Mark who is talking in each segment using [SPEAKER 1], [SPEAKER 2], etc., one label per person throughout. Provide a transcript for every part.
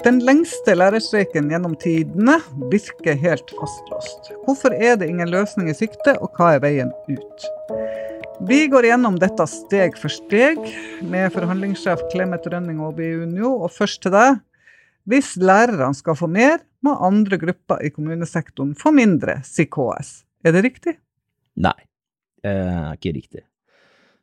[SPEAKER 1] Den lengste lærerstreiken gjennom tidene virker helt fastlåst. Hvorfor er det ingen løsning i sikte, og hva er veien ut? Vi går gjennom dette steg for steg med forhandlingssjef Clemet Rønning i Unio. Og først til deg. Hvis lærerne skal få mer, må andre grupper i kommunesektoren få mindre, sier KS. Er det riktig?
[SPEAKER 2] Nei, det er ikke riktig.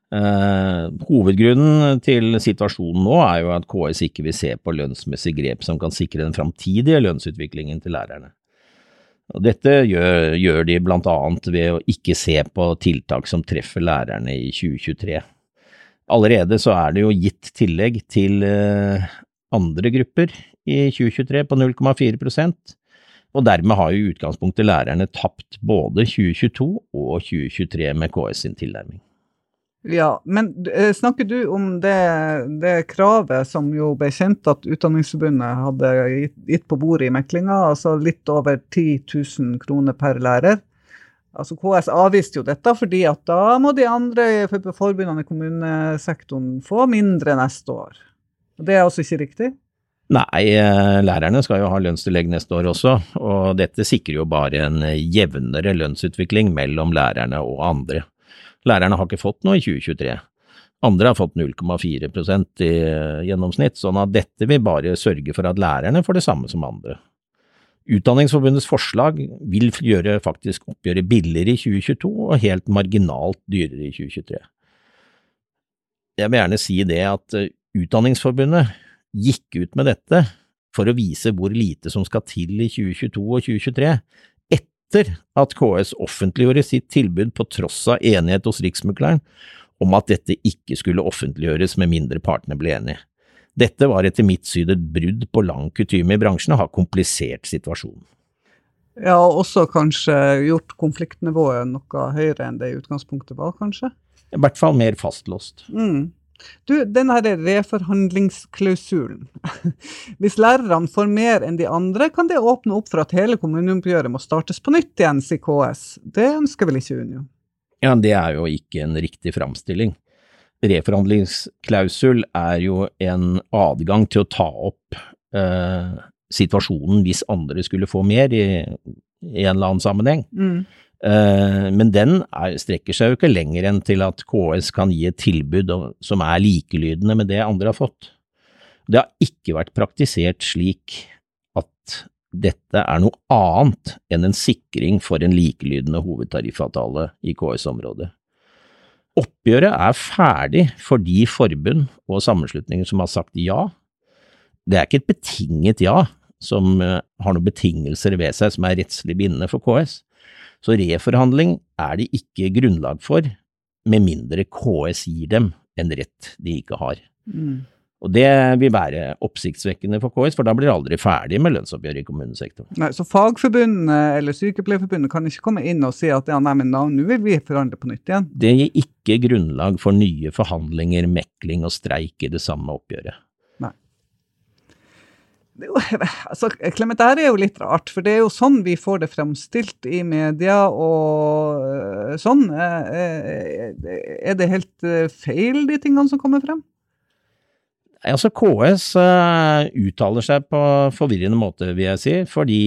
[SPEAKER 2] Uh, hovedgrunnen til situasjonen nå er jo at KS ikke vil se på lønnsmessige grep som kan sikre den framtidige lønnsutviklingen til lærerne. Og dette gjør, gjør de annet ved å ikke se på tiltak som treffer lærerne i 2023. Allerede så er det jo gitt tillegg til uh, andre grupper i 2023 på 0,4% og dermed har jo i utgangspunktet lærerne tapt både 2022 og 2023 med KS sin tilnærming.
[SPEAKER 1] Ja, men eh, snakker du om det, det, kravet som jo ble kjent at Utdanningsforbundet hadde gitt, på bordet i meklinga, altså litt over 10 000 kroner per lærer? Altså KS avviste jo dette fordi at da må de andre forbundene i kommunesektoren få mindre neste år. Det er altså ikke riktig?
[SPEAKER 2] Nei, eh, lærerne skal jo ha lønnstillegg neste år også, og dette sikrer jo bare en jevnere lønnsutvikling mellom lærerne og andre. Lærerne har ikke fått noe i 2023. Andre har fått 0,4% i eh, gjennomsnitt, sånn at dette vil bare sørge for at lærerne får det samme som andre. Utdanningsforbundets forslag vil gjøre faktisk oppgjøret billigere i 2022 og helt marginalt dyrere i 2023. Jeg vil gjerne si det at eh, Utdanningsforbundet gikk ut med dette for å vise hvor lite som skal til i 2022 og 2023, etter at KS offentliggjorde sitt tilbud på tross av enighet hos Riksmekleren om at dette ikke skulle offentliggjøres med mindre partene ble enige. Dette var etter mitt syn et brudd på lang kutyme i bransjen og har komplisert situasjonen.
[SPEAKER 1] Ja, og også kanskje gjort konfliktnivået noe høyere enn det i utgangspunktet var, kanskje?
[SPEAKER 2] I hvert fall mer fastlåst.
[SPEAKER 1] Mm. Du, den her reforhandlingsklausulen. Hvis lærerne får mer enn de andre, kan det åpne opp for at hele kommuneoppgjøret må startes på nytt igjen, sier KS. Det ønsker vel ikke Unio?
[SPEAKER 2] Ja, det er jo ikke en riktig framstilling. Reforhandlingsklausul er jo en adgang til å ta opp eh, situasjonen hvis andre skulle få mer i, i en eller annen sammenheng. Mm. Eh, men den er, strekker seg jo ikke lenger enn til at KS kan gi et tilbud som er likelydende med det andre har fått. Det har ikke vært praktisert slik at dette er noe annet enn en sikring for en likelydende hovedtariffavtale i KS-området. Oppgjøret er ferdig for de forbund og sammenslutninger som har sagt ja. Det er ikke et betinget ja som eh, har noen betingelser ved seg som er rettslig bindende for KS. Så reforhandling er det ikke grunnlag for, med mindre KS gir dem en rett de ikke har. Mm. Og det vil være oppsiktsvekkende for KS, for da blir det aldri ferdig med lønnsoppgjøret i kommunesektoren.
[SPEAKER 1] Nei, Så Fagforbundet eller Sykepleierforbundet kan ikke komme inn og si at ja, nei, men nå vil vi forhandle på nytt igjen?
[SPEAKER 2] Det gir ikke grunnlag for nye forhandlinger, mekling og streik i det samme oppgjøret
[SPEAKER 1] jo, altså, Klementær er jo litt rart, for det er jo sånn vi får det fremstilt i media og uh, sånn. Uh, er det helt feil, de tingene som kommer frem?
[SPEAKER 2] Altså KS uttaler seg på forvirrende måte, vil jeg si, fordi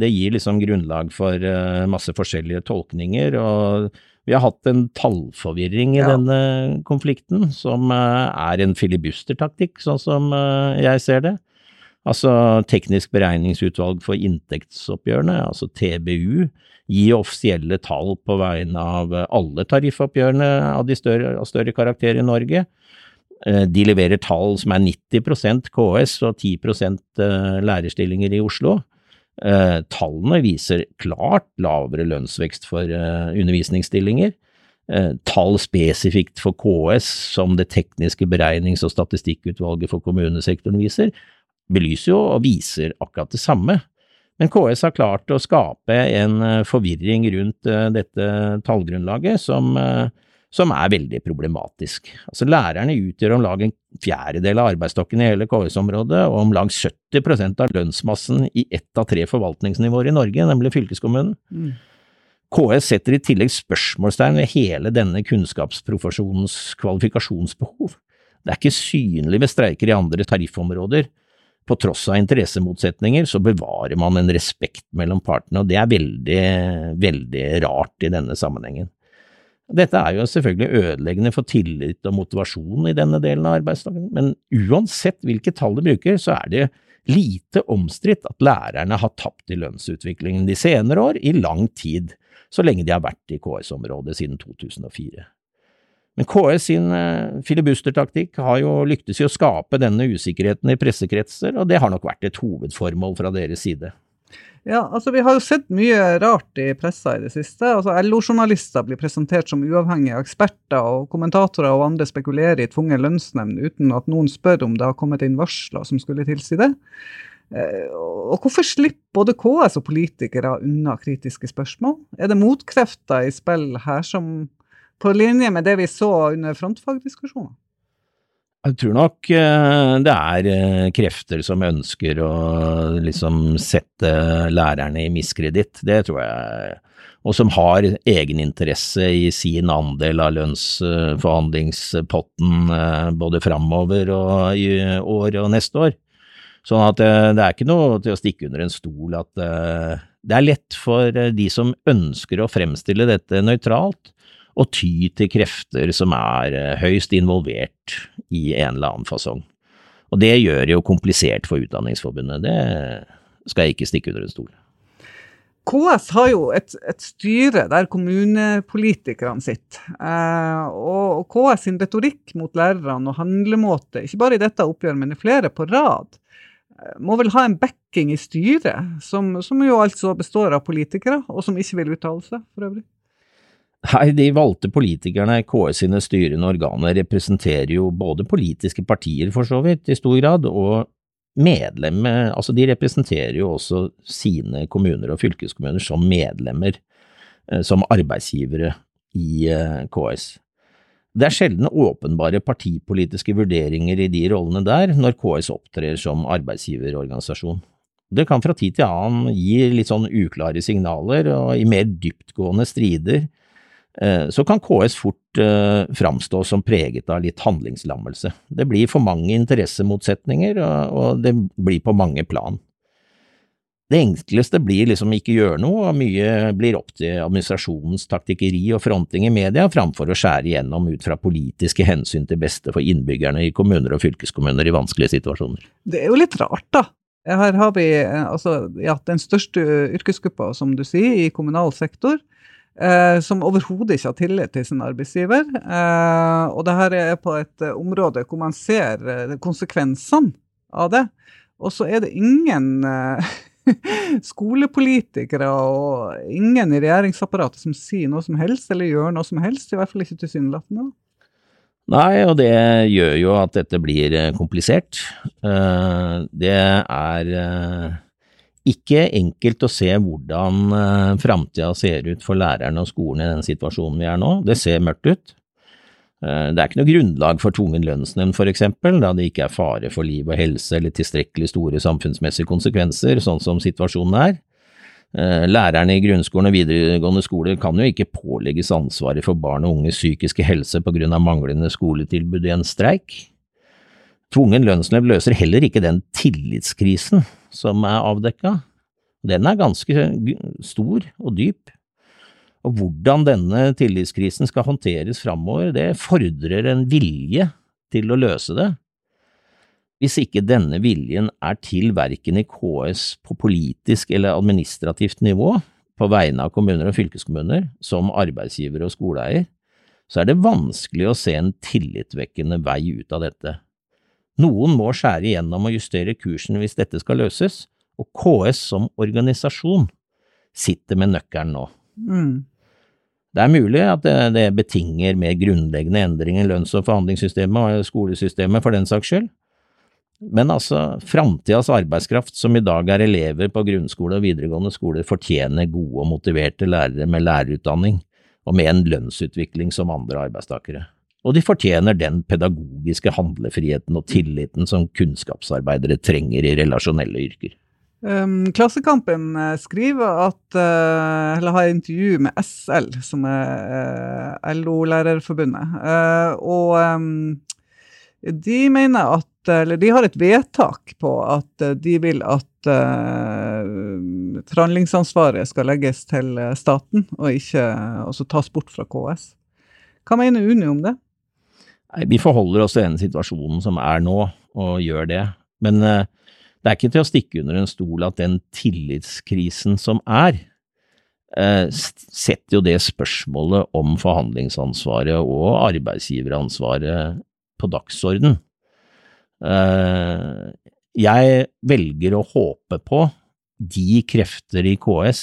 [SPEAKER 2] det gir liksom grunnlag for masse forskjellige tolkninger. og vi har hatt en tallforvirring i ja. denne konflikten, som er en filibustertaktikk, sånn som jeg ser det. Altså Teknisk beregningsutvalg for inntektsoppgjørene, altså TBU, gir offisielle tall på vegne av alle tariffoppgjørene av, større, av større karakter i Norge. Eh, de leverer tall som er 90% KS og 10 eh, lærerstillinger i Oslo. Eh, tallene viser klart lavere lønnsvekst for undervisningsstillinger. Tall spesifikt for KS, som det tekniske beregnings- og statistikkutvalget for kommunesektoren viser, belyser jo og viser akkurat det samme. Men KS har klart å skape en eh, forvirring rundt eh, dette tallgrunnlaget som, eh, som er veldig problematisk. Altså Lærerne utgjør om lag en fjerdedel av arbeidsstokken i hele KS-området, og om lag 70% av lønnsmassen i ett av tre forvaltningsnivåer i Norge, nemlig fylkeskommunen. Mm. KS setter i tillegg spørsmålstegn ved hele denne kunnskapsprofesjonens kvalifikasjonsbehov. Det er ikke synlig ved streiker i andre tariffområder på tross av interessemotsetninger, så bevarer man en respekt mellom partene, og det er veldig, veldig rart i denne sammenhengen. Dette er jo selvfølgelig ødeleggende for tillit og motivasjon i denne delen av arbeidsdagen, men uansett hvilke tall du bruker, så er det lite omstridt at lærerne har tapt i lønnsutviklingen de senere år, i lang tid, så lenge de har vært i KS-området siden 2004. Men KS sin eh, filibustertaktikk har jo lyktes i å skape denne usikkerheten i pressekretser, og det har nok vært et hovedformål fra deres side.
[SPEAKER 1] Ja, altså Vi har jo sett mye rart i pressa i det siste. Altså LO-journalister blir presentert som uavhengige eksperter, og kommentatorer og andre spekulerer i tvungen lønnsnemnd uten at noen spør om det har kommet inn varsler som skulle tilsi det. Eh, og hvorfor slipper både KS og politikere unna kritiske spørsmål? Er det motkrefter i spill her som på linje med det vi så under frontfagdiskusjoner?
[SPEAKER 2] Jeg tror nok eh, det er eh, krefter som ønsker å liksom sette lærerne i miskreditt, det tror jeg. Og som har egeninteresse i sin andel av lønnsforhandlingspotten eh, både framover og i år og neste år. Sånn at det er ikke noe til å stikke under en stol at det er lett for de som ønsker å fremstille dette nøytralt, å ty til krefter som er eh, høyst involvert i en eller annen fasong. Og det gjør det jo komplisert for Utdanningsforbundet, det skal jeg ikke stikke under en stol.
[SPEAKER 1] KS har jo et, et styre der kommunepolitikerne sitter. Eh, og KS sin retorikk mot lærerne og handlemåte, ikke bare i dette oppgjøret, men i flere på rad, eh, må vel ha en backing i styret, som, som jo altså består av politikere, og som ikke vil uttale seg for øvrig?
[SPEAKER 2] Nei, de valgte politikerne KS sine styrende organer representerer jo både politiske partier, for så vidt, i stor grad, og medlemmer, altså de representerer jo også sine kommuner og fylkeskommuner som medlemmer, eh, som arbeidsgivere i eh, KS. Det er sjelden åpenbare partipolitiske vurderinger i de rollene der, når KS opptrer som arbeidsgiverorganisasjon. Det kan fra tid til annen gi litt sånn uklare signaler, og i mer dyptgående strider så kan KS fort eh, framstå som preget av litt handlingslammelse. Det blir for mange interessemotsetninger, og det blir på mange plan. Det enkleste blir liksom ikke gjøre noe, og mye blir opp til administrasjonens taktikkeri og fronting i media, framfor å skjære igjennom ut fra politiske hensyn til beste for innbyggerne i kommuner og fylkeskommuner i vanskelige situasjoner.
[SPEAKER 1] Det er jo litt rart, da. Her har vi eh, altså, ja, den største yrkesgruppa, som du sier, i kommunal sektor eh, som overhodet ikke har tillit til sin arbeidsgiver. Eh, og det her er på et eh, område hvor man ser eh, konsekvensene av det. Og så er det ingen eh, skolepolitikere og ingen i regjeringsapparatet som sier noe som helst, eller gjør noe som helst. I hvert fall ikke tilsynelatende.
[SPEAKER 2] Nei, og det gjør jo at dette blir komplisert. Det er ikke enkelt å se hvordan uh, framtida ser ut for lærerne og skolen i den situasjonen vi er nå. Det ser mørkt ut. Uh, det er ikke noe grunnlag for tvungen lønnsnemnd for eksempel, da det ikke er fare for liv og helse eller tilstrekkelig store samfunnsmessige konsekvenser, sånn som situasjonen er. Uh, lærerne i grunnskolen og videregående skole kan jo ikke pålegges ansvaret for barn og unges psykiske helse på grunn av manglende skoletilbud i en streik. Tvungen lønnsnemnd løser heller ikke den tillitskrisen som er avdekka. Den er ganske stor og dyp. Og hvordan denne tillitskrisen skal håndteres framover, det fordrer en vilje til å løse det. Hvis ikke denne viljen er til verken i KS på politisk eller administrativt nivå, på vegne av kommuner og fylkeskommuner, som arbeidsgiver og skoleeier, så er det vanskelig å se en tillitvekkende vei ut av dette. Noen må skjære igjennom og justere kursen hvis dette skal løses, og KS som organisasjon sitter med nøkkelen nå. Mm. Det er mulig at det, det, betinger mer grunnleggende endringer i lønns- og forhandlingssystemet og skolesystemet for den saks skyld. Men altså, framtidas arbeidskraft som i dag er elever på grunnskole og videregående skole, fortjener gode og motiverte lærere med lærerutdanning og med en lønnsutvikling som andre arbeidstakere og de fortjener den pedagogiske handlefriheten og tilliten som kunnskapsarbeidere trenger i relasjonelle yrker.
[SPEAKER 1] Um, Klassekampen eh, skriver at, uh, eller har intervju med SL, som er uh, LO-lærerforbundet. Og um, De mener at, eller de har et vedtak på at eh, de vil at forhandlingsansvaret skal legges til eh, staten, og ikke også tas bort fra KS. Hva mener Unio om det?
[SPEAKER 2] Vi forholder oss til den situasjonen som er nå, og gjør det. Men uh, det er ikke til å stikke under en stol at den tillitskrisen som er, uh, setter jo det spørsmålet om forhandlingsansvaret og arbeidsgiveransvaret på dagsorden. Uh, jeg velger å håpe på de krefter i KS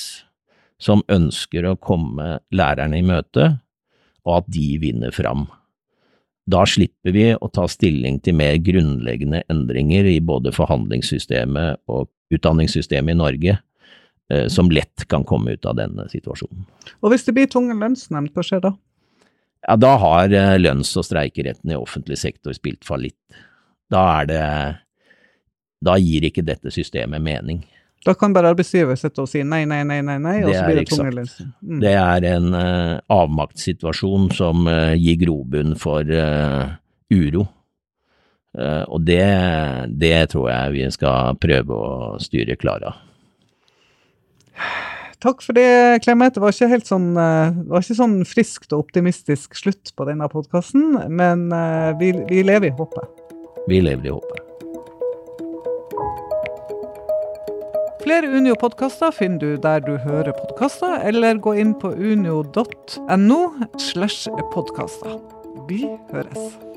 [SPEAKER 2] som ønsker å komme lærerne i møte, og at de vinner fram. Da slipper vi å ta stilling til mer grunnleggende endringer i både forhandlingssystemet og utdanningssystemet i Norge, eh, som lett kan komme ut av denne situasjonen.
[SPEAKER 1] Og hvis det blir tvungen lønnsnemnd, hva skjer da?
[SPEAKER 2] Ja, da har eh, lønns- og streikeretten i offentlig sektor spilt fallitt. Da er det Da gir ikke dette systemet mening.
[SPEAKER 1] Da kan bare arbeidsgiver sitte og si nei, nei, nei, nei, nei og så blir det lønnsnemnd. Mm.
[SPEAKER 2] Det er en uh, avmaktssituasjon som uh, gir grobunn for uh, uro. Og det, det tror jeg vi skal prøve å styre klar av.
[SPEAKER 1] Takk for det, Clemet. Det var ikke helt sånn, var ikke sånn friskt og optimistisk slutt på denne podkasten, men vi, vi lever i håpet.
[SPEAKER 2] Vi lever i håpet.
[SPEAKER 1] Flere Unio-podkaster finner du der du hører podkaster, eller gå inn på unio.no slash podkaster. Vi høres.